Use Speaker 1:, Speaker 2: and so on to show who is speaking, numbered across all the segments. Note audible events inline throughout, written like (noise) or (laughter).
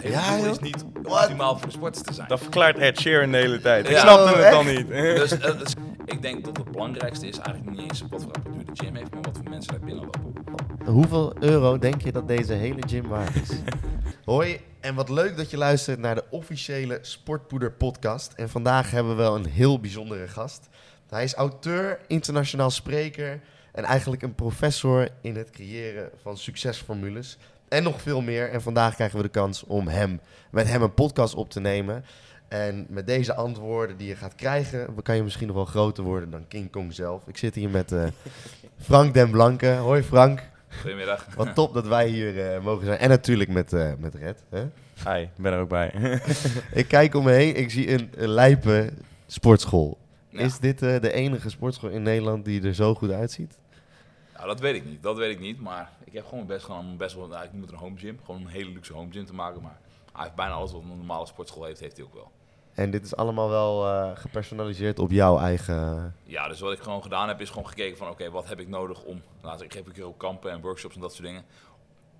Speaker 1: Hele
Speaker 2: Ja,
Speaker 1: doel is niet
Speaker 2: What?
Speaker 1: optimaal voor de sporters te zijn.
Speaker 3: Dat verklaart Ed Sheeran de hele tijd. Ik
Speaker 1: Ja.
Speaker 3: snapte
Speaker 2: Oh,
Speaker 3: het dan niet.
Speaker 1: Dus (laughs) eh, is- ik denk dat het belangrijkste is eigenlijk niet eens wat voor apparatuur de gym heeft, maar wat voor mensen daar binnen lopen.
Speaker 2: Hoeveel euro denk je dat deze hele gym waard is? (laughs) Hoi, en wat leuk dat je luistert naar de officiële Sportpoeder podcast. En vandaag hebben we wel een heel bijzondere gast. Hij is auteur, internationaal spreker en eigenlijk een professor in het creëren van succesformules. En nog veel meer. En vandaag krijgen we de kans om hem, met hem een podcast op te nemen. En met deze antwoorden die je gaat krijgen, kan je misschien nog wel groter worden dan King Kong zelf. Ik zit hier met eh, (laughs) Frank Den Blanke. Hoi Frank.
Speaker 1: Goedemiddag.
Speaker 2: Wat top dat wij hier eh, mogen zijn. En natuurlijk met, eh, met Red. Hè?
Speaker 3: Hi, ik ben er ook bij. (laughs)
Speaker 2: Ik kijk om me heen, ik zie een, een lijpe sportschool.
Speaker 1: Ja.
Speaker 2: Is dit eh, de enige sportschool in Nederland die er zo goed uitziet?
Speaker 1: Nou, dat weet ik niet. Dat weet ik niet. Maar ik heb gewoon best, gewoon best wel, nou, ik het een home gym. Gewoon een hele luxe home gym te maken. Maar hij heeft bijna alles wat een normale sportschool heeft, heeft hij ook wel.
Speaker 2: En dit is allemaal wel eh, gepersonaliseerd op jouw eigen...
Speaker 1: Ja, dus wat ik gewoon gedaan heb, is gewoon gekeken van oké, wat heb ik nodig om, nou, ik geef een keer ook kampen en workshops en dat soort dingen.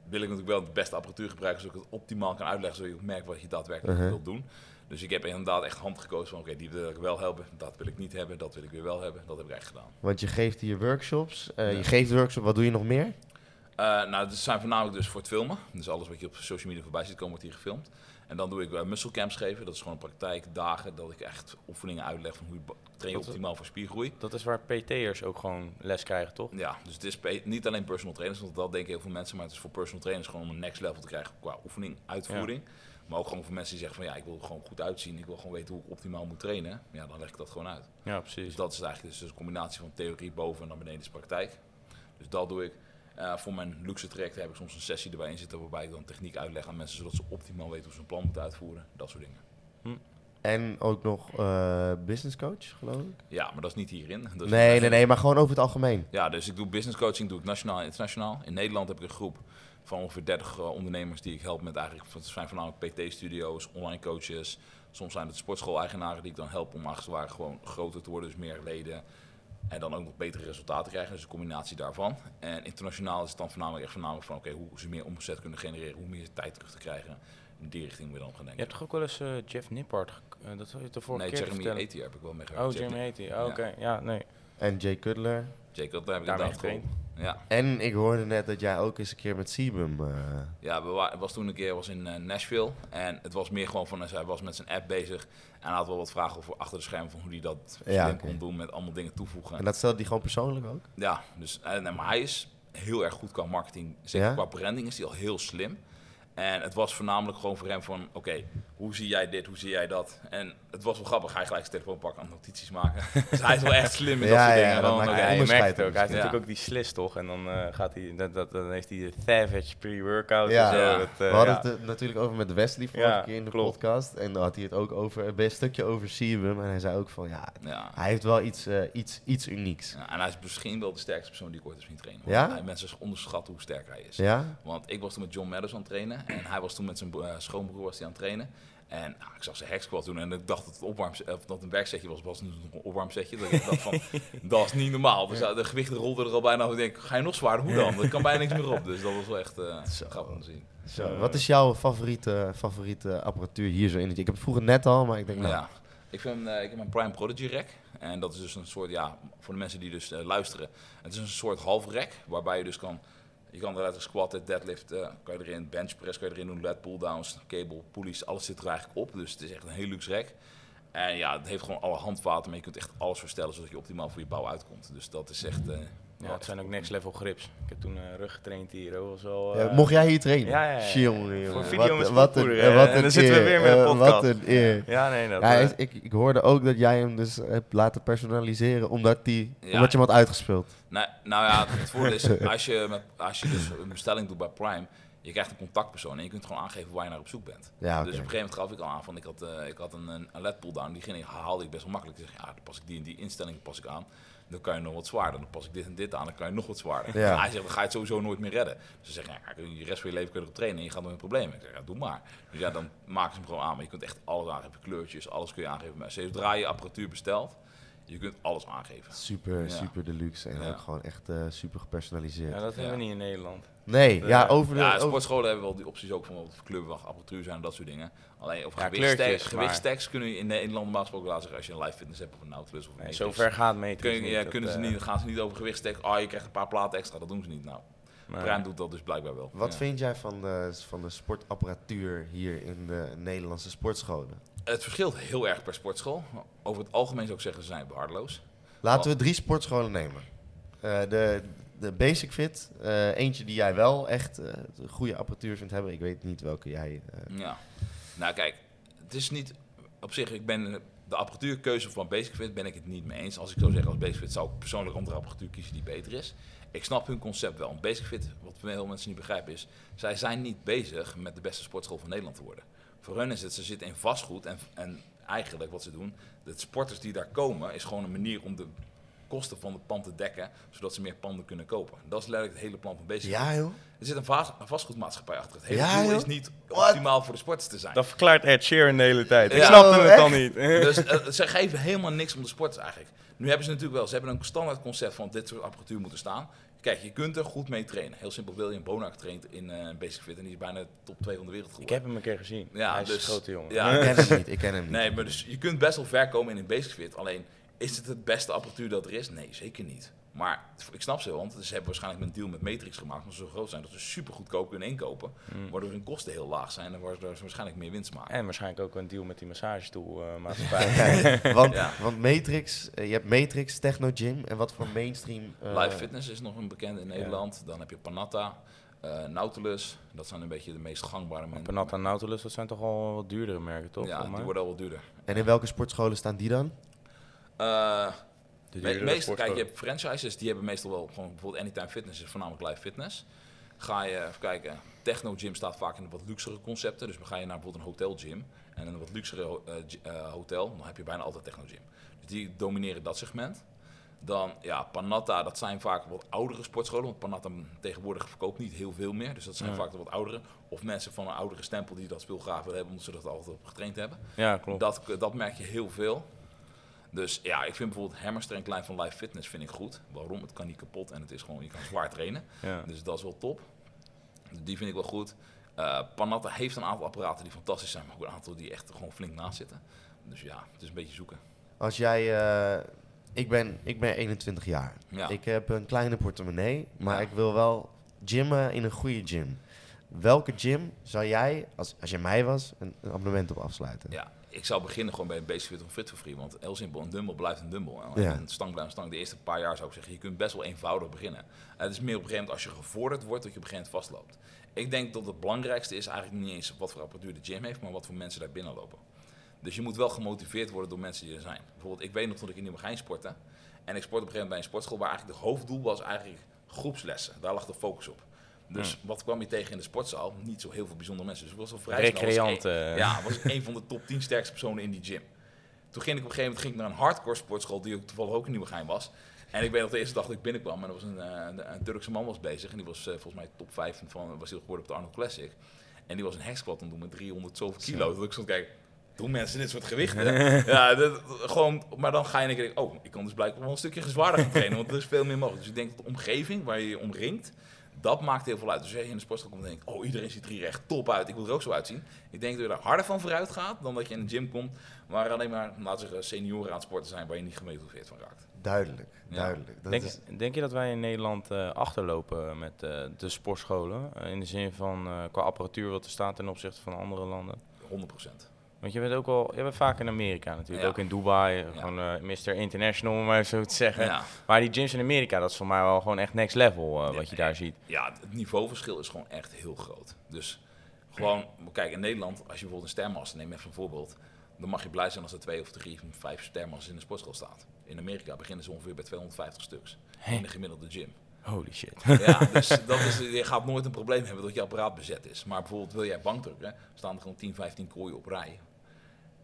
Speaker 1: Wil ik natuurlijk wel de beste apparatuur gebruiken, zodat ik het optimaal kan uitleggen, zodat je ook merkt wat je daadwerkelijk
Speaker 2: Uh-huh.
Speaker 1: wilt doen. Dus ik heb inderdaad echt hand gekozen van oké, die wil ik wel hebben, dat wil ik niet hebben, dat wil ik weer wel hebben. Dat heb ik echt gedaan.
Speaker 2: Want je geeft hier workshops. eh,
Speaker 1: Ja.
Speaker 2: Je geeft workshops, wat doe je nog meer?
Speaker 1: Eh, nou, het zijn voornamelijk dus voor het filmen. Dus alles wat je op social media voorbij ziet komen, wordt hier gefilmd. En dan doe ik uh, muscle camps geven. Dat is gewoon een praktijkdagen dat ik echt oefeningen uitleg van hoe je train je optimaal voor spiergroei.
Speaker 3: Dat is waar PT'ers ook gewoon les krijgen, toch?
Speaker 1: Ja, dus het is niet alleen personal trainers, want dat denken heel veel mensen, maar het is voor personal trainers gewoon om een next level te krijgen qua oefening, uitvoering. Maar ook gewoon voor mensen die zeggen van ja, ik wil er gewoon goed uitzien, ik wil gewoon weten hoe ik optimaal moet trainen. Ja, dan leg ik dat gewoon uit.
Speaker 3: Ja,
Speaker 1: Dus
Speaker 3: precies.
Speaker 1: dat is eigenlijk dus een combinatie van theorie boven en dan beneden is praktijk. Dus dat doe ik. Eh, voor mijn luxe trajecten heb ik soms een sessie erbij in zitten waarbij ik dan techniek uitleg aan mensen zodat ze optimaal weten hoe ze een plan moeten uitvoeren. Dat soort dingen.
Speaker 2: En ook nog eh business coach, geloof ik?
Speaker 1: Ja, maar dat is niet hierin. Dus
Speaker 2: nee, nee, nee, maar gewoon over het algemeen.
Speaker 1: Ja, dus ik doe business coaching, doe ik nationaal en internationaal. In Nederland heb ik een groep van ongeveer 30 eh, ondernemers die ik help met eigenlijk, het zijn voornamelijk PT-studio's, online coaches. Soms zijn het sportschool-eigenaren die ik dan help om als het ware gewoon groter te worden, dus meer leden. En dan ook nog betere resultaten krijgen, dus een combinatie daarvan. En internationaal is het dan voornamelijk echt voornamelijk van oké, hoe ze meer omzet kunnen genereren, hoe meer tijd terug te krijgen. In die richting weer dan gaan
Speaker 3: Je
Speaker 1: denken.
Speaker 3: hebt toch ook wel eens eh, Jeff Nippard, eh, dat wil je de vorige
Speaker 1: Nee,
Speaker 3: keer
Speaker 1: Jeremy
Speaker 3: vertellen.
Speaker 1: Heb ik wel mee gewerkt.
Speaker 3: Oh, Jeremy. Oh,
Speaker 1: Ja.
Speaker 3: Oké, ja, nee.
Speaker 2: En Jay Cutler.
Speaker 1: Jacob, daar heb ik
Speaker 3: Daarmee
Speaker 1: inderdaad
Speaker 3: getraind.
Speaker 1: Ja.
Speaker 2: En ik hoorde net dat jij ook eens een keer met Sebum... eh,
Speaker 1: Ja, we wa- was toen een keer was in Nashville. En het was meer gewoon van, hij was met zijn app bezig. En hij had wel wat vragen over achter de schermen van hoe hij dat
Speaker 2: Ja,
Speaker 1: kon doen met allemaal dingen toevoegen.
Speaker 2: en dat stelde hij gewoon persoonlijk ook?
Speaker 1: Ja, dus, en, en- maar hij is heel erg goed qua marketing. Zeker
Speaker 2: Ja?
Speaker 1: qua branding is hij al heel slim. En het was voornamelijk gewoon voor hem van, oké, hoe zie jij dit, hoe zie jij dat? En het was wel grappig, hij gelijk zijn telefoon pakken en notities maken. (laughs) dus hij is wel echt slim in
Speaker 2: Ja,
Speaker 1: dat soort
Speaker 2: ja,
Speaker 1: dingen.
Speaker 2: dat maakt
Speaker 3: Ja, je
Speaker 2: onderscheid
Speaker 3: merkt het ook. Hij heeft natuurlijk ook die slis, toch? En dan, eh, gaat hij, dat, dat, dan heeft hij de Savage pre-workout
Speaker 2: Ja.
Speaker 3: en zo. Dat, eh,
Speaker 2: We hadden het er natuurlijk over met Wesley vorige keer in de
Speaker 3: klopt.
Speaker 2: podcast. En dan had hij het ook over een stukje over Sebum. En hij zei ook van, ja, hij heeft wel iets, eh, iets, iets unieks.
Speaker 1: En hij is misschien wel de sterkste persoon die ik ooit heb zien trainen.
Speaker 2: Ja?
Speaker 1: Hij- mensen onderschatten hoe sterk hij is.
Speaker 2: Ja?
Speaker 1: Want ik was toen met John Meadows aan het trainen. En hij was toen met zijn eh, schoonbroer was hij aan het trainen. En nou, ik zag hack squat doen. En ik dacht dat het, opwarm, of dat een werksetje was. was nog een opwarmsetje. Dat ik dacht van, (laughs) dat is niet normaal. Dus de gewichten rolden er al bijna af. Ik denk, ga je nog zwaarder? Hoe dan? Er kan bijna niks meer op. Dus dat was wel echt eh
Speaker 2: Zo.
Speaker 1: grappig om te zien.
Speaker 2: Zo, wat is jouw favoriete, favoriete apparatuur hier zo in? Ik heb het vroeger net al, maar ik denk, nou,
Speaker 1: Ja, ik, vind, eh, ik heb een Prime Prodigy rack. En dat is dus een soort, ja, voor de mensen die dus eh, luisteren. Het is een soort half rack, waarbij je dus kan... Je kan er letterlijk squatten, deadlift, eh, kan je erin, bench press kan je erin doen, lat pull-downs, cable, pulleys, alles zit er eigenlijk op. Dus het is echt een heel luxe rack. En ja, het heeft gewoon alle handvaten, maar je kunt echt alles verstellen zodat je optimaal voor je bouw uitkomt. Dus dat is echt... eh,
Speaker 3: Ja, het zijn ook next level grips. Ik heb toen eh, rug getraind hier. Dat was wel...
Speaker 2: Ja,
Speaker 3: eh,
Speaker 2: mocht jij hier trainen?
Speaker 3: Ja, ja, ja.
Speaker 2: Jongen, jongen.
Speaker 3: Voor video met
Speaker 2: wat, wat een,
Speaker 3: En
Speaker 2: een
Speaker 3: dan zitten we
Speaker 2: eer,
Speaker 3: weer met een
Speaker 2: eh,
Speaker 3: podcast.
Speaker 2: Wat een eer.
Speaker 3: Ja, nee, dat...
Speaker 2: Ja, hij- ik, ik hoorde ook dat jij hem dus hebt laten personaliseren omdat, die,
Speaker 1: Ja.
Speaker 2: omdat je hem had uitgespeeld.
Speaker 1: Nou, nou ja, het voordeel is, (laughs) als je, met, als je dus een bestelling doet bij Prime, je krijgt een contactpersoon en je kunt gewoon aangeven waar je naar op zoek bent.
Speaker 2: Ja.
Speaker 1: Dus op een gegeven moment gaf ik al aan van, ik had, eh, ik had een, een, LED pull-down, die ging, ik- haalde ik best wel makkelijk. Ik zeg, ja, dan pas ik die en die instellingen pas ik aan. Dan kan je nog wat zwaarder. Dan pas ik dit en dit aan, dan kan je nog wat zwaarder.
Speaker 2: Ja.
Speaker 1: Hij zegt, dan ga je het sowieso nooit meer redden. Dus ze zeggen, ja, je rest van je leven kun je erop trainen en je gaat nooit een probleem. Ik zeg, ja, doe maar. Dus ja, dan maken ze hem gewoon aan. Maar je kunt echt alles aangeven, kleurtjes, alles kun je aangeven. Maar zodra je apparatuur bestelt, Je kunt alles aangeven.
Speaker 2: Super,
Speaker 1: Ja.
Speaker 2: super deluxe en
Speaker 1: Ja.
Speaker 2: ook gewoon echt eh, super gepersonaliseerd.
Speaker 3: Ja, dat hebben we niet in Nederland.
Speaker 2: Nee, ja,
Speaker 3: Ja.
Speaker 2: over de...
Speaker 1: Ja,
Speaker 2: over-
Speaker 1: sportscholen hebben wel die opties ook van van apparatuur zijn en dat soort dingen. Alleen over
Speaker 3: Ja,
Speaker 1: gewichtstacks, gewichtstacks kunnen je in Nederland normaal gesproken laten zeggen als je een live fitness hebt of een Nautilus of een
Speaker 3: Nee,
Speaker 1: Matrix.
Speaker 3: zover gaat Matrix
Speaker 1: Kun je,
Speaker 3: niet.
Speaker 1: ja, kunnen ze
Speaker 3: eh,
Speaker 1: niet, gaan ze niet over gewichtstacks. Ah, je krijgt een paar platen extra. Dat doen ze niet. Nou,
Speaker 3: maar-
Speaker 1: Prime doet dat dus blijkbaar wel.
Speaker 2: Wat
Speaker 1: Ja.
Speaker 2: vind jij van de, van de sportapparatuur hier in de Nederlandse sportscholen?
Speaker 1: Het verschilt heel erg per sportschool. Over het algemeen zou ik zeggen, ze zijn waardeloos.
Speaker 2: Laten we drie sportscholen nemen. Eh, de, de Basic Fit, eh, eentje die jij wel echt eh, goede apparatuur vindt hebben. Ik weet niet welke jij...
Speaker 1: Ja. Nou kijk, het is niet... Op zich, ik ben de apparatuurkeuze van Basic Fit ben ik het niet mee eens. Als ik zou zeggen als Basic Fit zou ik persoonlijk andere apparatuur kiezen die beter is. Ik snap hun concept wel. Basic Fit, wat veel mensen niet begrijpen is, zij zijn niet bezig met de beste sportschool van Nederland te worden. Voor hun is het, ze zitten in vastgoed en, en eigenlijk wat ze doen, de sporters die daar komen, is gewoon een manier om de kosten van het pand te dekken, zodat ze meer panden kunnen kopen. Dat is letterlijk het hele plan van Basic Fit.
Speaker 2: ja, joh.
Speaker 1: Er zit een, vast, een vastgoedmaatschappij achter. Het hele
Speaker 2: Ja,
Speaker 1: doel
Speaker 2: joh.
Speaker 1: is niet
Speaker 2: What?
Speaker 1: optimaal voor de sporters te zijn.
Speaker 3: Dat verklaart Ed Sheeran de hele tijd. Ik
Speaker 1: Ja.
Speaker 3: snapte
Speaker 2: Oh,
Speaker 3: het dan niet. (laughs)
Speaker 1: Dus (laughs) eh, ze geven helemaal niks om de sporters eigenlijk. Nu hebben ze natuurlijk wel, ze hebben een standaard concept van dit soort apparatuur moeten staan. Kijk, je kunt er goed mee trainen. Heel simpel, William Bonak traint in eh Basic Fit en die is bijna top 2 van de wereld
Speaker 3: Ik heb hem een keer gezien.
Speaker 1: Ja,
Speaker 3: Hij is
Speaker 1: dus-
Speaker 3: een grote jongen.
Speaker 1: ja.
Speaker 2: Ik ken hem niet, ik ken hem niet.
Speaker 1: Nee, maar dus je kunt best wel ver komen in een Basic Fit. Alleen, is het het beste apparatuur dat er is? Nee, zeker niet. Maar ik snap ze wel, want ze hebben waarschijnlijk een deal met Matrix gemaakt. Omdat ze zo groot zijn dat ze super goedkoop kunnen inkopen.
Speaker 3: Mm.
Speaker 1: Waardoor hun kosten heel laag zijn en waardoor ze waarschijnlijk meer winst maken.
Speaker 3: En waarschijnlijk ook een deal met die massagestoel eh (laughs) maatschappij. (laughs)
Speaker 2: want,
Speaker 1: Ja.
Speaker 2: want Matrix, eh, je hebt Matrix, Techno Gym en wat voor mainstream... eh,
Speaker 1: Live Fitness is nog een bekende in Nederland. Dan heb je Panatta, eh, Nautilus. Dat zijn een beetje de meest gangbare mensen.
Speaker 3: Panatta en Nautilus, dat zijn toch al wat duurdere merken, toch?
Speaker 1: Ja, die worden al wat duurder.
Speaker 2: En in welke sportscholen staan die dan?
Speaker 1: Eh,
Speaker 3: De
Speaker 1: me-
Speaker 3: duurdere
Speaker 1: meestal, kijk, je hebt franchises, die hebben meestal wel gewoon bijvoorbeeld Anytime Fitness is voornamelijk live fitness. Ga je even kijken, Techno Gym staat vaak in de wat luxere concepten. Dus dan ga je naar bijvoorbeeld een hotel gym en een wat luxere eh, eh, hotel, dan heb je bijna altijd Techno Gym. Dus die domineren dat segment. Dan, ja, Panatta, dat zijn vaak wat oudere sportscholen. Want Panatta tegenwoordig verkoopt niet heel veel meer. Dus dat zijn
Speaker 3: Ja.
Speaker 1: vaak de wat oudere. Of mensen van een oudere stempel die dat willen hebben, omdat ze dat altijd op getraind hebben.
Speaker 3: Ja, klopt.
Speaker 1: Dat, dat merk je heel veel. Dus ja, ik vind bijvoorbeeld Hammerstrength van Live Fitness vind ik goed. Waarom? Het kan niet kapot en het is gewoon, je kan zwaar trainen.
Speaker 3: Ja.
Speaker 1: Dus dat is wel top. Dus die vind ik wel goed. Eh, Panatta heeft een aantal apparaten die fantastisch zijn, maar ook een aantal die echt gewoon flink naast zitten. Dus ja, het is een beetje zoeken.
Speaker 2: Als jij... eh, ik, ben, ik ben 21 jaar.
Speaker 1: Ja.
Speaker 2: Ik heb een kleine portemonnee, maar
Speaker 1: Ja.
Speaker 2: ik wil wel gymmen in een goede gym. Welke gym zou jij, als, als je mij was, een, een abonnement op afsluiten?
Speaker 1: Ja, ik zou beginnen gewoon bij een Basic Fit of Fit for Free. Want heel simpel, een dumbbell blijft een dumbbell. En
Speaker 2: Ja.
Speaker 1: een stang blijft een stang. De eerste paar jaar zou ik zeggen, je kunt best wel eenvoudig beginnen. En het is meer op een gegeven moment als je gevorderd wordt, dat je op een gegeven moment vastloopt. Ik denk dat het belangrijkste is eigenlijk niet eens wat voor apparatuur de gym heeft, maar wat voor mensen daar binnen lopen. Dus je moet wel gemotiveerd worden door mensen die er zijn. Bijvoorbeeld, ik weet nog dat ik in Nieuwegein sportte. En ik sportte op een gegeven moment bij een sportschool waar eigenlijk de hoofddoel was eigenlijk groepslessen. Daar lag de focus op. Dus wat kwam je tegen in de sportzaal? Niet zo heel veel bijzondere mensen. Dus ik was al vrij snel... was ik
Speaker 3: Recreanten.
Speaker 1: een- Ja, was ik een van de top 10 sterkste personen in die gym. Toen ging ik op een gegeven moment ging ik naar een hardcore sportschool die ook toevallig ook in Nieuwegein was. En ik weet nog de eerste dag dat ik binnenkwam en er was een, eh, een, een Turkse man was bezig. En die was eh, volgens mij top 5 van, was heel geworden op de Arnold Classic. En die was een hexquat aan doen met 300 zoveel kilo. Dat ik stond kijken, doen mensen dit soort gewichten? (laughs) ja, dat, gewoon, maar dan ga je en denk ik, oh, ik kan dus blijkbaar wel een stukje zwaarder gaan trainen. Want er is veel meer mogelijk. Dus ik denk dat de omgeving waar je je omringt, dat maakt heel veel uit. Dus als je in de sportschool komt en denkt, oh, iedereen ziet er hier echt top uit. Ik wil er ook zo uitzien. Ik denk dat je daar harder van vooruit gaat dan dat je in de gym komt waar alleen maar, laten we zeggen, senioren aan het sporten zijn waar je niet gemotiveerd van raakt.
Speaker 2: Duidelijk,
Speaker 1: Ja.
Speaker 2: duidelijk. Dat
Speaker 3: Denk,
Speaker 2: is,
Speaker 3: denk je dat wij in Nederland eh, achterlopen met eh, de sportscholen? Eh, in de zin van eh, qua apparatuur wat er staat ten opzichte van andere landen?
Speaker 1: 100 procent.
Speaker 3: Want je bent ook al, je bent vaak in Amerika natuurlijk,
Speaker 1: Ja.
Speaker 3: ook in Dubai, gewoon eh Mr. International om maar zo te zeggen.
Speaker 1: Ja.
Speaker 3: Maar die gyms in Amerika, dat is voor mij wel gewoon echt next level eh, wat je daar ziet.
Speaker 1: ja, het niveauverschil is gewoon echt heel groot. Dus gewoon, kijk, in Nederland, als je bijvoorbeeld een stermaster neemt, even een voorbeeld, dan mag je blij zijn als er twee of drie of vijf stermasters in de sportschool staat. In Amerika beginnen ze ongeveer bij 250 stuks in de gemiddelde gym.
Speaker 3: Holy shit.
Speaker 1: Ja, dus (laughs) dat is, je gaat nooit een probleem hebben dat je apparaat bezet is. Maar bijvoorbeeld wil jij bankdrukken, staan er gewoon 10, 15 kooien op rij.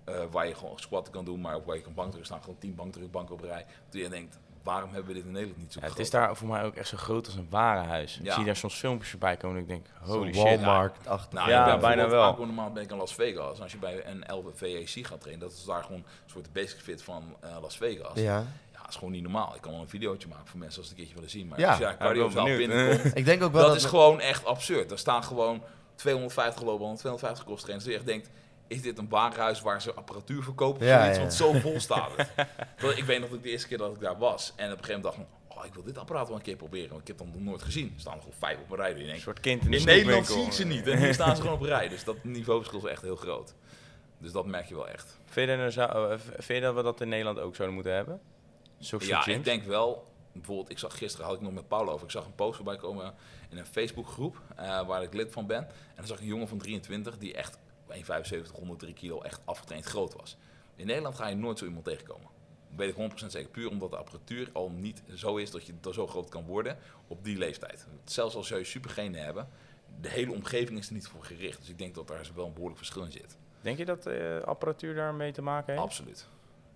Speaker 1: Eh, waar je gewoon squatten kan doen, maar ook waar je kan bankdrukken, staan gewoon 10 bankdrukbanken op rij. Toen je denkt, waarom hebben we dit in Nederland niet zo
Speaker 3: Ja, het is daar voor mij ook echt zo groot als een warenhuis. Ik
Speaker 1: Ja.
Speaker 3: zie daar soms filmpjes voorbij komen en ik denk, holy shit.
Speaker 2: Walmart achter.
Speaker 1: Nou,
Speaker 3: Ja,
Speaker 1: ik ben
Speaker 3: bijna wel.
Speaker 1: Aankomende maand ben ik in Las Vegas. En als je bij een LVAC gaat trainen, dat is daar gewoon een soort basic fit van eh, Las Vegas. Ja.
Speaker 2: Ja.
Speaker 1: dat is gewoon niet normaal. Ik kan wel een videootje maken voor mensen als ze het een keertje willen zien. Maar
Speaker 2: Ja.
Speaker 1: als je daar
Speaker 3: ik
Speaker 1: cardiozaal binnenkomt, (laughs)
Speaker 2: Ik denk ook wel
Speaker 1: dat
Speaker 2: dat...
Speaker 1: is gewoon echt absurd. Er staan gewoon 250 loopbanden, 250 kosttrainers. Dat je echt denkt, is dit een warenhuis waar ze apparatuur verkopen? Of
Speaker 2: Ja,
Speaker 1: zoiets?
Speaker 2: ja.
Speaker 1: Want zo vol (laughs) staat het. Terwijl ik weet nog dat ik de eerste keer dat ik daar was. En op een gegeven moment dacht ik, oh, ik wil dit apparaat wel een keer proberen. Want ik heb het dan nog nooit gezien. Er staan gewoon vijf op een rij. En je
Speaker 3: Een soort kind in de
Speaker 1: in Nederland zie ik ze niet. En hier staan ze (laughs) gewoon op een rij. Dus dat niveauverschil is echt heel groot. Dus dat merk je wel echt.
Speaker 3: Vind je, zou- eh, vind je dat we dat in Nederland ook zouden moeten hebben?
Speaker 1: Ja,
Speaker 3: gyms?
Speaker 1: ik denk wel. Bijvoorbeeld, ik zag gisteren, had ik nog met Paul over. Ik zag een post voorbij komen in een Facebookgroep eh, waar ik lid van ben. En dan zag ik een jongen van 23 die echt 1,75, 103 kilo echt afgetraind groot was. In Nederland ga je nooit zo iemand tegenkomen. Dat weet ik 100% zeker. Puur omdat de apparatuur al niet zo is dat je er zo groot kan worden op die leeftijd. Zelfs als je supergenen hebben, de hele omgeving is er niet voor gericht. Dus ik denk dat daar wel een behoorlijk verschil in zit.
Speaker 3: Denk je dat de apparatuur daarmee te maken heeft?
Speaker 1: Absoluut.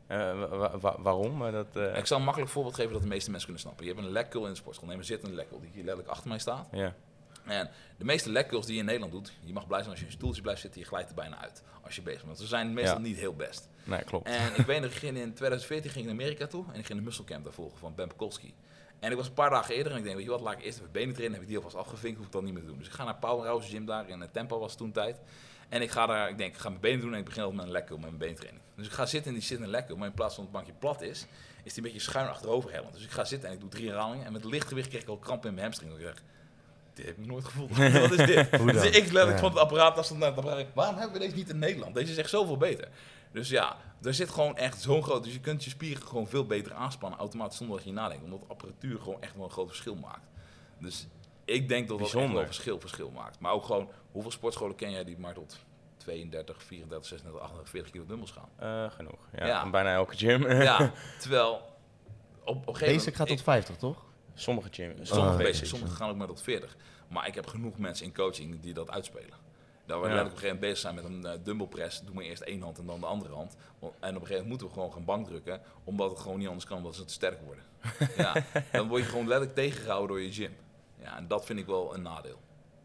Speaker 3: Eh, wa- wa- wa- waarom? Eh, dat, eh,
Speaker 1: Ik zal een makkelijk voorbeeld geven dat de meeste mensen kunnen snappen. Je hebt een lekkul in de sportschool. Neem een zittende lekkul die hier letterlijk achter mij staat.
Speaker 3: ja.
Speaker 1: En de meeste lekkuls die je in Nederland doet, je mag blij zijn als je in een stoeltje blijft zitten, je glijdt er bijna uit als je bezig bent. Want ze zijn meestal
Speaker 3: Ja.
Speaker 1: niet heel best.
Speaker 3: Nee, klopt.
Speaker 1: En ik weet nog, ik ging in 2014 ging ik naar Amerika toe en ik ging de muscle camp daar volgen van Ben Pekolski. En ik was een paar dagen eerder en ik denk, weet je wat, laat ik eerst even benen trainen. Heb ik die alvast afgevinkt, hoef ik dat niet meer te doen. Dus ik ga naar Powerhouse Gym daar in eh, Tempo was toen tijd. En ik ga daar, ik denk, ik ga mijn benen doen en ik begin altijd met een lekker met mijn beentraining. Dus ik ga zitten in die zittende lekker, maar in plaats van het bankje plat is, is die een beetje schuin achterover hellend. Dus ik ga zitten en ik doe drie herhalingen en met licht gewicht kreeg ik al kramp in mijn hamstring. Ik dit heb ik nog nooit gevoeld. (laughs) Wat is dit?
Speaker 2: Hoe
Speaker 1: Dus ik letterlijk
Speaker 2: Ja.
Speaker 1: van het apparaat als het naar het apparaat. Waarom hebben we deze niet in Nederland? Deze is echt zoveel beter. Dus ja, er zit gewoon echt zo'n groot. Dus je kunt je spieren gewoon veel beter aanspannen automatisch zonder dat je nadenkt. Omdat de apparatuur gewoon echt wel een groot verschil maakt. Dus ik denk dat dat echt wel
Speaker 3: Bijzonder.
Speaker 1: verschil, verschil maakt. Maar ook gewoon, hoeveel sportscholen ken jij die maar tot 32, 34, 36, 38, 40 kilo dumbbells gaan?
Speaker 3: Eh, genoeg. Ja,
Speaker 1: Ja.
Speaker 3: Bijna elke gym.
Speaker 1: Ja, (laughs) terwijl op, op een gegeven
Speaker 2: Basic gaat tot
Speaker 1: ik-
Speaker 2: 50, toch?
Speaker 3: Sommige gyms.
Speaker 1: Sommige, basic,
Speaker 2: basic,
Speaker 1: sommige gaan ook maar tot 40. Maar ik heb genoeg mensen in coaching die dat uitspelen. Dat we
Speaker 3: Ja.
Speaker 1: letterlijk op een gegeven moment bezig zijn met een eh, dumbbell press. Doe maar eerst één hand en dan de andere hand. En op een gegeven moment moeten we gewoon gaan bankdrukken. Omdat het gewoon niet anders kan, omdat ze te sterk worden. (laughs) ja, dan word je gewoon letterlijk tegengehouden door je gym. Ja, en dat vind ik wel een nadeel.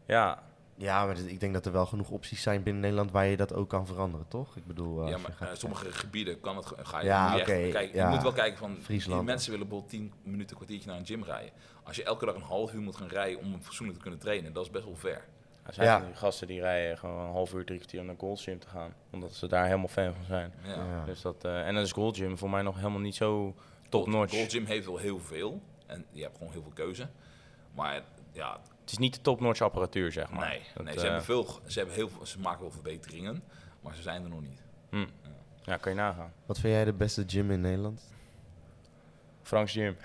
Speaker 3: Ja,
Speaker 2: Ja, maar ik denk dat er wel genoeg opties zijn binnen Nederland waar je dat ook kan veranderen, toch? Ik bedoel, als
Speaker 1: ja, maar
Speaker 2: gaat-
Speaker 1: eh, sommige gebieden kan het, ga je,
Speaker 2: Ja,
Speaker 1: moet je echt
Speaker 2: oké,
Speaker 1: kijken.
Speaker 2: ja.
Speaker 1: Je moet wel kijken van,
Speaker 2: Friesland.
Speaker 1: die mensen willen bijvoorbeeld 10 minuten, een kwartiertje naar een gym rijden. Als je elke dag een half uur moet gaan rijden om fatsoenlijk te kunnen trainen, dat is best wel ver.
Speaker 3: er zijn
Speaker 2: Ja.
Speaker 3: die gasten die rijden gewoon een half uur, drie kwartier om naar Gold Gym te gaan. Omdat ze daar helemaal fan van zijn.
Speaker 1: Ja.
Speaker 2: Ja.
Speaker 3: Dus dat, eh, en dan is Gold Gym voor mij nog helemaal niet zo top
Speaker 1: Gold-
Speaker 3: notch.
Speaker 1: Gold Gym heeft wel heel veel. En je hebt gewoon heel veel keuze. Maar ja,
Speaker 3: Het is niet de top notch apparatuur, zeg maar.
Speaker 1: nee.
Speaker 3: Dat,
Speaker 1: nee ze,
Speaker 3: eh,
Speaker 1: hebben veel, ze, hebben heel veel, ze maken wel verbeteringen. Maar ze zijn er nog niet.
Speaker 3: hm. Ja, kan je nagaan.
Speaker 2: Wat vind jij de beste gym in Nederland?
Speaker 3: Frank's Gym.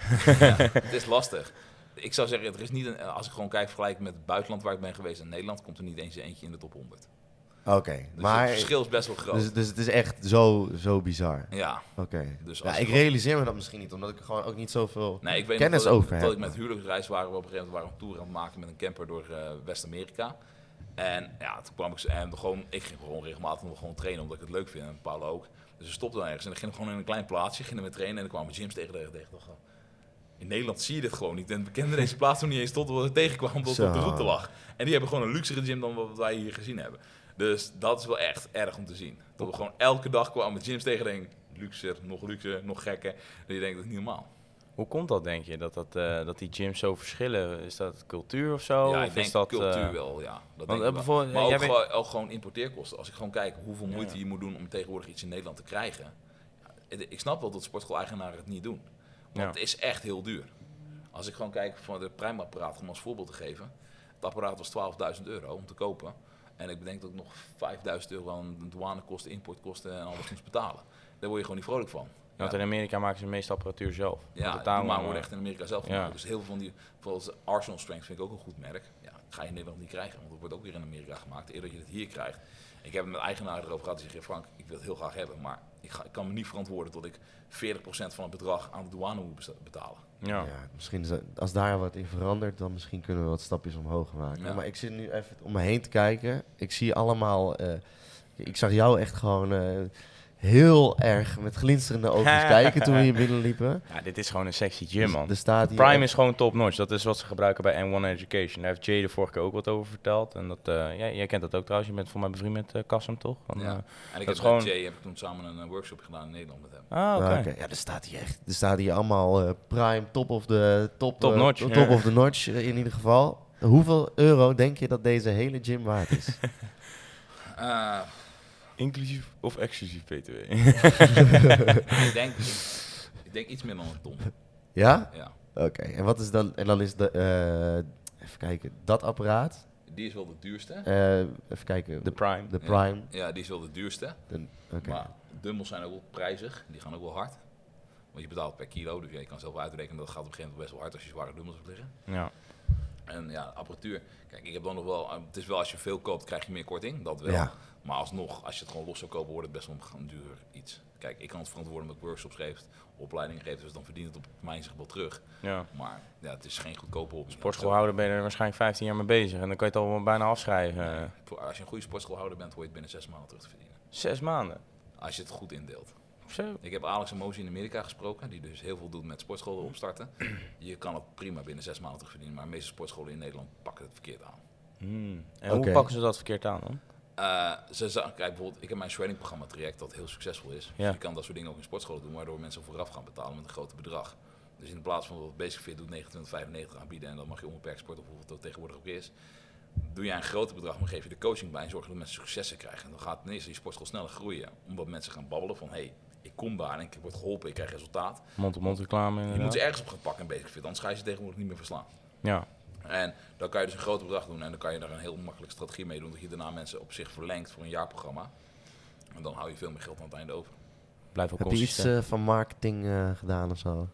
Speaker 1: het is lastig. Ik zou zeggen, er is niet een, als ik gewoon kijk vergelijk met het buitenland waar ik ben geweest in Nederland, komt er niet eens eentje in de top 100.
Speaker 2: Oké,
Speaker 1: Dus
Speaker 2: maar...
Speaker 1: het verschil is best wel groot.
Speaker 2: Dus, dus het is echt zo, zo bizar.
Speaker 1: ja,
Speaker 2: Oké.
Speaker 1: dus
Speaker 2: Ja, ik realiseer me dat misschien niet, omdat ik gewoon ook niet zoveel...
Speaker 1: Nee, ik weet
Speaker 2: kennis
Speaker 1: dat,
Speaker 2: over
Speaker 1: dat
Speaker 2: heb,
Speaker 1: ik met huwelijksreis waren we op een gegeven moment waren we een tour aan het maken met een camper door eh, West-Amerika. En ja, toen kwam ik ze- en gewoon, ik ging gewoon regelmatig nog gewoon trainen omdat ik het leuk vind en Paul ook. Dus we stopten dan ergens en dan gingen we gewoon in een klein plaatsje, gingen we trainen en dan kwamen gyms tegen tegen tegen. In Nederland zie je dit gewoon niet. En we kenden deze plaats nog niet eens tot we tegenkwamen omdat het op de route lag. En die hebben gewoon een luxere gym dan wat wij hier gezien hebben. Dus dat is wel echt erg om te zien. Dat we gewoon elke dag kwamen gyms tegen en denken, luxer, nog luxer, nog gekker. Dat je denkt, dat is niet normaal.
Speaker 3: Hoe komt dat, denk je? Dat, dat, eh, dat die gyms zo verschillen? Is dat cultuur of zo?
Speaker 1: ja,
Speaker 3: of
Speaker 1: ik denk
Speaker 3: is dat,
Speaker 1: cultuur
Speaker 3: eh,
Speaker 1: wel, ja. Dat
Speaker 3: want,
Speaker 1: denk
Speaker 3: eh,
Speaker 1: ik wel.
Speaker 3: bijvoorbeeld,
Speaker 1: Maar ook,
Speaker 3: bent-
Speaker 1: gewoon, ook gewoon importeerkosten. Als ik gewoon kijk hoeveel moeite
Speaker 3: Ja.
Speaker 1: je moet doen om tegenwoordig iets in Nederland te krijgen. Ik snap wel dat sportschool-eigenaren het niet doen. Want
Speaker 3: Ja.
Speaker 1: het is echt heel duur. Als ik gewoon kijk van het primapparaat, om als voorbeeld te geven. Het apparaat was 12.000 euro om te kopen. En ik bedenk dat ik nog 5.000 euro aan douanekosten, importkosten en alles moest betalen. Daar word je gewoon niet vrolijk van.
Speaker 3: Ja, Want in Amerika maken ze de meeste apparatuur zelf.
Speaker 1: Ja, die
Speaker 3: daarom,
Speaker 1: maar worden echt in Amerika zelf
Speaker 3: ja.
Speaker 1: gemaakt. Dus heel veel van die, bijvoorbeeld Arsenal Strength vind ik ook een goed merk. Ja, dat ga je in Nederland niet krijgen, want dat wordt ook weer in Amerika gemaakt. Eerder dat je het hier krijgt. Ik heb met eigenaar erover gehad, die zegt, Frank, ik wil het heel graag hebben, maar ik, ga, ik kan me niet verantwoorden dat ik 40% van het bedrag aan de douane moet betalen.
Speaker 3: Ja.
Speaker 2: Ja, misschien is dat- als daar wat in verandert, dan misschien kunnen we wat stapjes omhoog maken.
Speaker 1: Ja.
Speaker 2: Maar ik zit nu even om me heen te kijken. Ik zie allemaal. eh, ik zag jou echt gewoon. eh, heel erg met glinsterende ogen (laughs) kijken toen we hier binnenliepen.
Speaker 3: Ja, dit is gewoon een sexy gym, man.
Speaker 2: Er staat hier
Speaker 3: Prime is gewoon top-notch. Dat is wat ze gebruiken bij N1 Education. Daar heeft Jay de vorige keer ook wat over verteld. En dat, eh, jij, jij kent dat ook trouwens. Je bent voor mij bevriend met uh, Kassem, toch? Van,
Speaker 1: Ja.
Speaker 3: eh,
Speaker 1: En ik
Speaker 3: Dat
Speaker 1: heb
Speaker 3: gewoon-
Speaker 1: met Jay heb ik toen samen een eh, workshop gedaan in Nederland met hem.
Speaker 3: ah, oké.
Speaker 2: Ah. Ja, er staat hier echt. Er staat hier allemaal eh, Prime, top of the top,
Speaker 3: Top
Speaker 2: eh,
Speaker 3: notch,
Speaker 2: top of the notch eh, in ieder geval. Hoeveel euro denk je dat deze hele gym waard is? (laughs)
Speaker 3: Inclusief of exclusief BTW? (laughs) (laughs)
Speaker 1: ik, denk, ik, denk iets meer dan een ton.
Speaker 2: ja?
Speaker 1: Ja.
Speaker 2: Oké. En wat is dan? En dan is de eh, even kijken. Dat apparaat.
Speaker 1: Die is wel de duurste.
Speaker 2: eh, even kijken.
Speaker 3: De Prime.
Speaker 2: de Prime.
Speaker 1: Ja, die is wel de duurste.
Speaker 2: De- Oké.
Speaker 1: Maar dumbbells zijn ook wel prijzig. Die gaan ook wel hard. Want je betaalt per kilo. Dus je kan zelf uitrekenen dat gaat op een gegeven moment best wel hard als je zware dumbbells hebt liggen.
Speaker 3: Ja.
Speaker 1: En ja, apparatuur. Kijk, ik heb dan nog wel. Het is wel als je veel koopt, krijg je meer korting. Dat wel.
Speaker 2: Ja.
Speaker 1: Maar alsnog, als je het gewoon los zou kopen, wordt het best wel een duur iets. Kijk, ik kan het verantwoorden met workshops geeft, opleidingen geeft, dus dan verdient het op mijn zich wel terug.
Speaker 3: ja.
Speaker 1: Maar ja, het is geen goedkope.
Speaker 3: Sportschoolhouder ben je er waarschijnlijk 15 jaar mee bezig. En dan kan je het al bijna afschrijven.
Speaker 1: Als je een goede sportschoolhouder bent, hoor je het binnen zes maanden terug te verdienen.
Speaker 3: Zes maanden.
Speaker 1: Als je het goed indeelt.
Speaker 3: Zo.
Speaker 1: Ik heb Alex Emotie in Amerika gesproken, die dus heel veel doet met sportscholen opstarten. (clears throat) Je kan het prima binnen zes maanden terug verdienen, maar de meeste sportscholen in Nederland pakken het verkeerd aan.
Speaker 3: Hmm. En hoe pakken ze dat verkeerd aan dan?
Speaker 1: Eh, ze kijk, bijvoorbeeld, ik heb mijn shredding programma traject dat heel succesvol is.
Speaker 3: Ja.
Speaker 1: Dus je kan dat soort dingen ook in sportscholen doen, waardoor mensen vooraf gaan betalen met een groot bedrag. Dus in plaats van wat Basic Fit doet 29,95 aanbieden en dan mag je onbeperkt sporten, of hoeveel het tegenwoordig ook is. Doe jij een groter bedrag, maar geef je de coaching bij en zorg dat mensen successen krijgen. En dan gaat ten eerste je sportschool sneller groeien, omdat mensen gaan babbelen van hey, ik kom daar en ik word geholpen, ik krijg resultaat.
Speaker 3: Mond-op-mond reclame
Speaker 1: Je moet ze ergens op gaan pakken in Basic Fit, anders ga je ze tegenwoordig niet meer verslaan.
Speaker 3: Ja.
Speaker 1: En dan kan je dus een groot bedrag doen en dan kan je daar een heel makkelijke strategie mee doen. Dat je daarna mensen op zich verlengt voor een jaarprogramma. En dan hou je veel meer geld aan het einde over.
Speaker 3: Blijf ook
Speaker 2: Heb je iets eh, van marketing eh, gedaan of zo?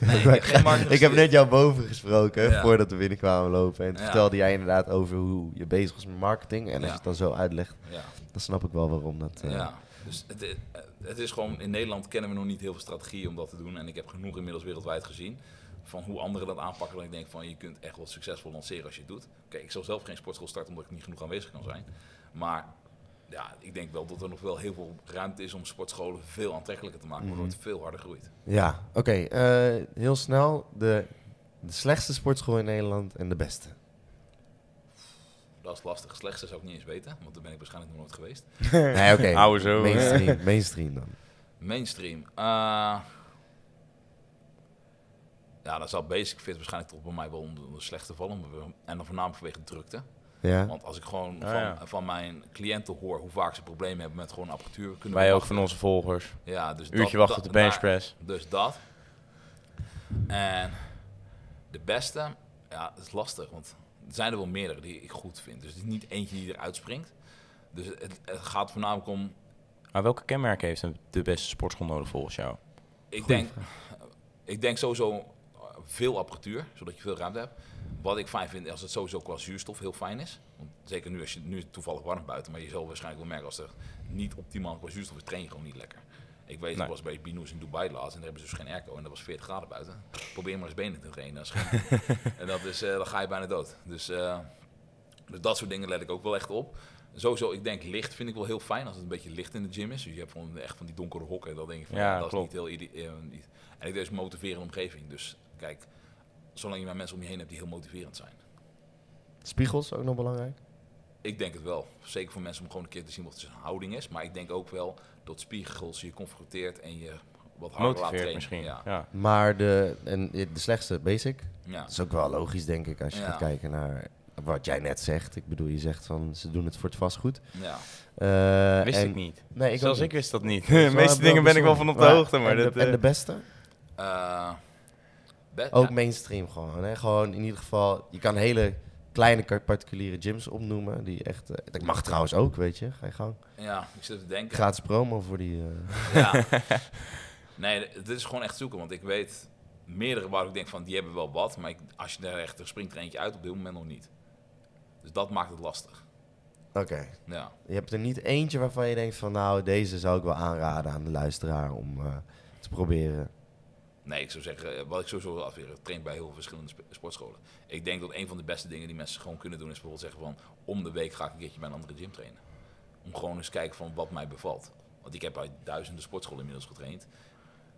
Speaker 1: Nee, (laughs) ik heb geen marketing
Speaker 2: ik heb net jou boven gesproken
Speaker 1: Ja.
Speaker 2: voordat we binnenkwamen lopen. En toen
Speaker 1: Ja.
Speaker 2: vertelde jij inderdaad over hoe je bezig was met marketing. En als
Speaker 1: Ja.
Speaker 2: je het dan zo uitlegt,
Speaker 1: Ja,
Speaker 2: dan snap ik wel waarom dat... eh,
Speaker 1: ja. Dus het, is- het is gewoon, in Nederland kennen we nog niet heel veel strategieën om dat te doen. En ik heb genoeg inmiddels wereldwijd gezien van hoe anderen dat aanpakken. Dat ik denk van je kunt echt wel succesvol lanceren als je het doet. Kijk, ik zal zelf geen sportschool starten omdat ik niet genoeg aanwezig kan zijn. Maar ja, ik denk wel dat er nog wel heel veel ruimte is om sportscholen veel aantrekkelijker te maken, waardoor het veel harder groeit.
Speaker 2: Ja, oké. eh, heel snel. De, de slechtste sportschool in Nederland en de beste.
Speaker 1: Dat is lastig. Slechtste zou ik niet eens weten, want daar ben ik waarschijnlijk nog nooit geweest. (laughs)
Speaker 2: Nee, oké.
Speaker 3: Ouwe zo.
Speaker 2: Mainstream, mainstream dan.
Speaker 1: Mainstream. eh, ja, dan zal Basic Fit waarschijnlijk toch bij mij wel onder de slechte vallen. maar we- En dan voornamelijk vanwege de drukte.
Speaker 2: Ja.
Speaker 1: Want als ik gewoon
Speaker 3: Ah,
Speaker 1: van,
Speaker 3: ja.
Speaker 1: van mijn cliënten hoor hoe vaak ze problemen hebben met gewoon apparatuur. Kunnen
Speaker 3: Wij ook
Speaker 1: wachten.
Speaker 3: van onze volgers.
Speaker 1: Ja, dus
Speaker 3: Uurtje wachten op de benchpress.
Speaker 1: Dus dat. En de beste, ja, dat is lastig. Want er zijn er wel meerdere die ik goed vind. Dus het is niet eentje die eruit springt. Dus het, het gaat voornamelijk om
Speaker 3: Maar welke kenmerken heeft een- de beste sportschool nodig volgens jou?
Speaker 1: Ik denk, ik denk sowieso veel apparatuur, zodat je veel ruimte hebt. Wat ik fijn vind, als het sowieso qua zuurstof heel fijn is. Want zeker nu, als je nu is het toevallig warm buiten, maar je zal waarschijnlijk wel merken als er niet optimaal qua zuurstof is, train je gewoon niet lekker. Ik weet,
Speaker 3: Nee.
Speaker 1: ik was bij Binous in Dubai laatst en daar hebben ze dus geen airco en dat was 40 graden buiten. Probeer maar eens benen te trainen. Dat is (laughs) en dat is, eh, dan ga je bijna dood. Dus, eh, dus dat soort dingen let ik ook wel echt op. Sowieso, ik denk licht vind ik wel heel fijn als het een beetje licht in de gym is. Dus je hebt gewoon echt van die donkere hokken. Dan denk ik van,
Speaker 3: Ja,
Speaker 1: dat
Speaker 3: klopt.
Speaker 1: is niet heel eh, niet. En ik dus een motiverende omgeving. Dus kijk, zolang je maar mensen om je heen hebt die heel motiverend zijn.
Speaker 2: Spiegels, ook nog belangrijk.
Speaker 1: Ik denk het wel. Zeker voor mensen om gewoon een keer te zien wat zijn houding is. Maar ik denk ook wel dat spiegels je confronteert en je wat harder laat
Speaker 3: Motiveert
Speaker 1: trainen.
Speaker 3: misschien.
Speaker 1: Ja.
Speaker 3: Ja.
Speaker 2: Maar de, en de slechtste, basic.
Speaker 1: Ja.
Speaker 2: Dat is ook wel logisch, denk ik, als je
Speaker 1: Ja.
Speaker 2: gaat kijken naar wat jij net zegt. Ik bedoel, je zegt van ze doen het voor het vastgoed.
Speaker 1: ja.
Speaker 2: Eh,
Speaker 3: Wist
Speaker 2: en-
Speaker 3: ik niet.
Speaker 2: Nee, ik
Speaker 3: Zelfs ik wist dat niet. (laughs) De meeste dingen ben ik wel van op de hoogte, maar
Speaker 2: en,
Speaker 3: dat,
Speaker 2: de, en
Speaker 3: eh,
Speaker 2: de beste?
Speaker 1: Eh, be-
Speaker 2: Ook mainstream gewoon. Hè? Gewoon in ieder geval, je kan hele kleine particuliere gyms opnoemen. Die echt, eh, dat mag trouwens ook, weet je. Ga je gang.
Speaker 1: Ja, ik zit te denken.
Speaker 2: Gratis promo voor die... eh,
Speaker 1: Ja. (laughs) nee, dit is gewoon echt zoeken. Want ik weet meerdere waar ik denk van die hebben wel wat. Maar ik, als je daar echt, er springt er eentje uit op dit moment nog niet. Dus dat maakt het lastig.
Speaker 2: Oké.
Speaker 1: Ja.
Speaker 2: Je hebt er niet eentje waarvan je denkt van... Nou, deze zou ik wel aanraden aan de luisteraar om eh, te proberen.
Speaker 1: Nee, ik zou zeggen, eh, wat ik sowieso wil afweren, train bij heel veel verschillende sp- sportscholen. Ik denk dat een van de beste dingen die mensen gewoon kunnen doen is bijvoorbeeld zeggen van om de week ga ik een keertje bij een andere gym trainen. Om gewoon eens kijken van wat mij bevalt. Want ik heb bij duizenden sportscholen inmiddels getraind.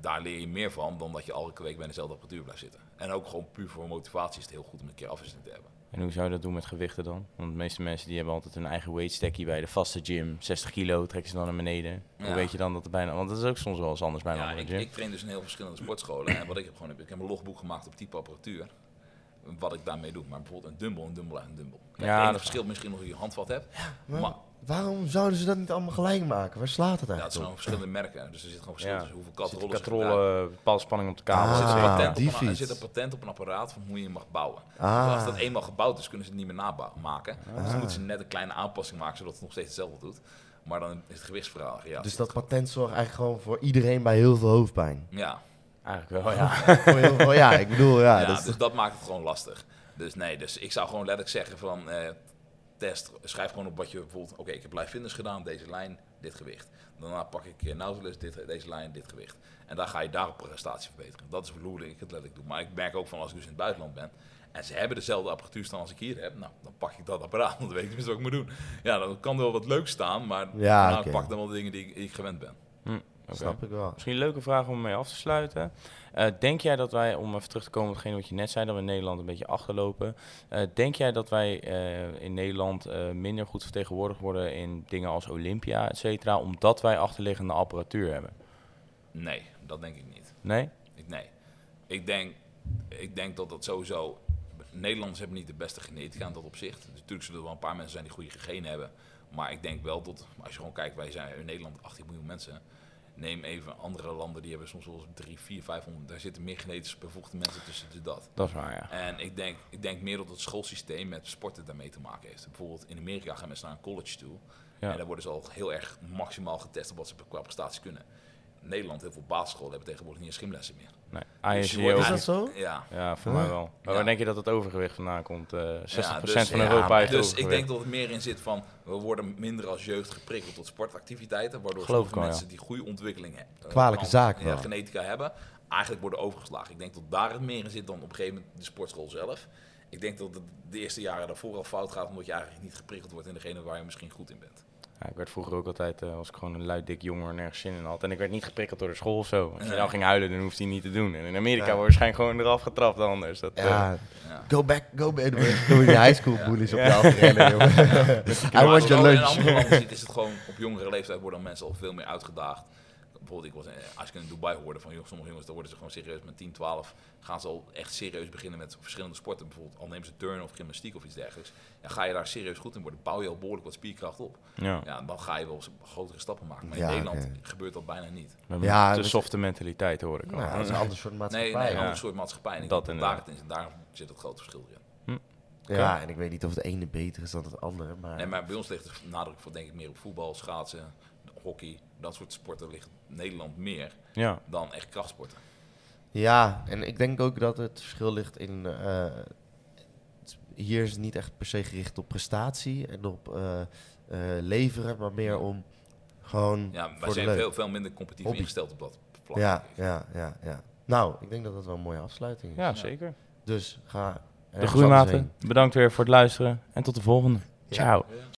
Speaker 1: Daar leer je meer van dan dat je elke week bij dezelfde apparatuur blijft zitten. En ook gewoon puur voor motivatie is het heel goed om een keer afwisseling te hebben.
Speaker 3: En hoe zou je dat doen met gewichten dan? Want de meeste mensen die hebben altijd hun eigen weightstackie bij de vaste gym. 60 kilo trekken ze dan naar beneden. Hoe
Speaker 1: Ja.
Speaker 3: weet je dan dat er bijna... Want dat is ook soms wel eens anders bij een
Speaker 1: Ja,
Speaker 3: andere
Speaker 1: ik,
Speaker 3: gym.
Speaker 1: ik train dus in heel verschillende sportscholen. En wat ik heb gewoon, heb, ik heb een logboek gemaakt op type apparatuur. Wat ik daarmee doe. Maar bijvoorbeeld een dumbbell, een dumbbell en een dumbbell. Kijk,
Speaker 3: Ja,
Speaker 1: het enige
Speaker 3: dat-
Speaker 1: verschil misschien nog dat je handvat hebt.
Speaker 2: Maar
Speaker 1: Maar
Speaker 2: waarom zouden ze dat niet allemaal gelijk maken? Waar slaat het
Speaker 1: ja, het zijn gewoon verschillende merken. Dus er zit gewoon verschil
Speaker 3: Ja.
Speaker 1: tussen hoeveel katrollen
Speaker 3: katrollen, bepaalde spanning op de kabel.
Speaker 2: Ah,
Speaker 1: Er zit, een
Speaker 3: zit
Speaker 1: patent op
Speaker 2: die
Speaker 1: een, er zit een patent op een apparaat van hoe je hem mag bouwen.
Speaker 2: Ah.
Speaker 1: Als dat eenmaal gebouwd is, kunnen ze het niet meer namaken. Dus
Speaker 2: Ah.
Speaker 1: dan moeten ze net een kleine aanpassing maken, zodat het nog steeds hetzelfde doet. Maar dan is het gewichtsverhaal. Ja,
Speaker 2: Dus dat patent zorgt eigenlijk gewoon voor iedereen bij heel veel hoofdpijn.
Speaker 1: Ja,
Speaker 3: Eigenlijk wel, ja. (laughs)
Speaker 2: Voor heel veel, ja, ik bedoel, ja.
Speaker 1: ja,
Speaker 2: dat
Speaker 1: dus dat maakt het gewoon lastig. Dus nee, dus ik zou gewoon letterlijk zeggen van eh, test, schrijf gewoon op wat je bijvoorbeeld, oké, ik heb live fitness gedaan, deze lijn, dit gewicht. Daarna pak ik uh, Nautilus, dit, deze lijn, dit gewicht. En dan ga je daarop prestatie verbeteren. Dat is hoe ik het letterlijk doe. Maar ik merk ook van als ik dus in het buitenland ben en ze hebben dezelfde apparatuur staan als ik hier heb, nou, dan pak ik dat apparaat, (laughs) want dan weet ik tenminste wat ik moet doen. Ja, dan kan er wel wat leuks staan, maar
Speaker 2: Ja,
Speaker 1: nou, ik pak dan wel de dingen die ik, die ik gewend ben.
Speaker 3: Hm, oké.
Speaker 2: snap ik wel.
Speaker 3: Misschien een leuke vraag om mee af te sluiten. Eh, denk jij dat wij, om even terug te komen op hetgene wat je net zei, dat we in Nederland een beetje achterlopen. eh, denk jij dat wij eh, in Nederland eh, minder goed vertegenwoordigd worden in dingen als Olympia, et cetera, omdat wij achterliggende apparatuur hebben?
Speaker 1: Nee, dat denk ik niet.
Speaker 3: Nee?
Speaker 1: Ik, nee. Ik denk, ik denk dat dat sowieso... Nederlanders hebben niet de beste genetica in dat opzicht. Dus natuurlijk zullen er wel een paar mensen zijn die goede genen hebben. Maar ik denk wel dat, als je gewoon kijkt, wij zijn in Nederland 18 miljoen mensen. Neem even andere landen, die hebben soms wel eens 3, 4, 500. Daar zitten meer genetisch bevoegde mensen tussen dus dat.
Speaker 3: Dat is waar, ja.
Speaker 1: En ik denk, ik denk meer dat het schoolsysteem met sporten daarmee te maken heeft. Bijvoorbeeld in Amerika gaan mensen naar een college toe.
Speaker 3: Ja.
Speaker 1: En daar worden ze al heel erg maximaal getest op wat ze qua prestatie kunnen. In Nederland, heel veel basisscholen hebben tegenwoordig niet eens gymlessen meer.
Speaker 3: Nee,
Speaker 1: Dus
Speaker 2: Is dat zo?
Speaker 1: Ja,
Speaker 3: Ja, voor
Speaker 2: Huh?
Speaker 3: mij wel. Maar
Speaker 1: Ja.
Speaker 3: waar denk je dat het overgewicht vandaan komt? Eh 60%
Speaker 1: Ja, dus-
Speaker 3: van Europa heeft
Speaker 1: Dus ik denk dat het meer in zit van, we worden minder als jeugd geprikkeld tot sportactiviteiten, waardoor
Speaker 3: Geloof
Speaker 1: sommige
Speaker 3: ik wel,
Speaker 1: mensen die goede ontwikkeling hebben,
Speaker 2: Kwalijke zaak wel.
Speaker 1: genetica hebben, eigenlijk worden overgeslagen. Ik denk dat daar het meer in zit dan op een gegeven moment de sportschool zelf. Ik denk dat het de eerste jaren daarvoor al fout gaat, omdat je eigenlijk niet geprikkeld wordt in degene waar je misschien goed in bent.
Speaker 3: Ja, ik werd vroeger ook altijd, eh was ik gewoon een luid dik jongen, nergens zin in had. En ik werd niet geprikkeld door de school of zo. Als je
Speaker 1: Nee.
Speaker 3: nou ging huilen, dan hoefde hij niet te doen. En in Amerika
Speaker 2: Ja.
Speaker 3: wordt waarschijnlijk gewoon eraf getrapt anders. Dat, eh,
Speaker 2: Ja,
Speaker 1: Ja.
Speaker 2: go back, go back. Doe je high school bullies op
Speaker 3: Ja.
Speaker 2: je afrennen, (laughs) jongen. I want
Speaker 1: als je
Speaker 2: your
Speaker 1: ook in
Speaker 2: lunch.
Speaker 1: andere landen ziet, is het gewoon op jongere leeftijd worden mensen al veel meer uitgedaagd. Bijvoorbeeld, ik was, in- als ik in Dubai hoorde van joh, sommige jongens, dan worden ze gewoon serieus met 10, 12. Gaan ze al echt serieus beginnen met verschillende sporten. Bijvoorbeeld, al nemen ze turnen of gymnastiek of iets dergelijks. Ja, ga je daar serieus goed in worden, bouw je al behoorlijk wat spierkracht op.
Speaker 3: ja.
Speaker 1: Ja, dan ga je wel eens grotere stappen maken. Maar
Speaker 2: Ja,
Speaker 1: in Nederland
Speaker 2: oké.
Speaker 1: gebeurt dat bijna niet.
Speaker 3: We hebben
Speaker 2: Ja,
Speaker 3: de
Speaker 2: dus-
Speaker 3: softe mentaliteit hoor ik al.
Speaker 2: Nou, dat is een ander soort
Speaker 1: Nee,
Speaker 2: maatschappij.
Speaker 1: nee, een
Speaker 3: ja.
Speaker 1: ander soort maatschappij. En ik
Speaker 3: Dat
Speaker 1: denk daar, zit het grote verschil in.
Speaker 2: Ja, en ik weet niet of het ene beter is dan het andere. Maar,
Speaker 1: Nee, maar bij ons ligt de nadruk voor, denk ik meer op voetbal, schaatsen, hockey. Dat soort sporten ligt Nederland meer
Speaker 3: Ja,
Speaker 1: dan echt krachtsporten.
Speaker 2: Ja, en ik denk ook dat het verschil ligt in... eh, het- hier is het niet echt per se gericht op prestatie en op eh, eh, leveren, maar meer om gewoon
Speaker 1: Ja, wij
Speaker 2: voor de
Speaker 1: zijn
Speaker 2: leuk.
Speaker 1: veel, veel minder competitief
Speaker 2: Hobby.
Speaker 1: ingesteld op dat vlak.
Speaker 2: Ja, ja, ja, ja. Nou, ik denk dat dat wel een mooie afsluiting is.
Speaker 3: ja zeker.
Speaker 2: Dus ga
Speaker 3: De groeimaten, bedankt weer voor het luisteren en tot de volgende. Ciao.
Speaker 1: Ja.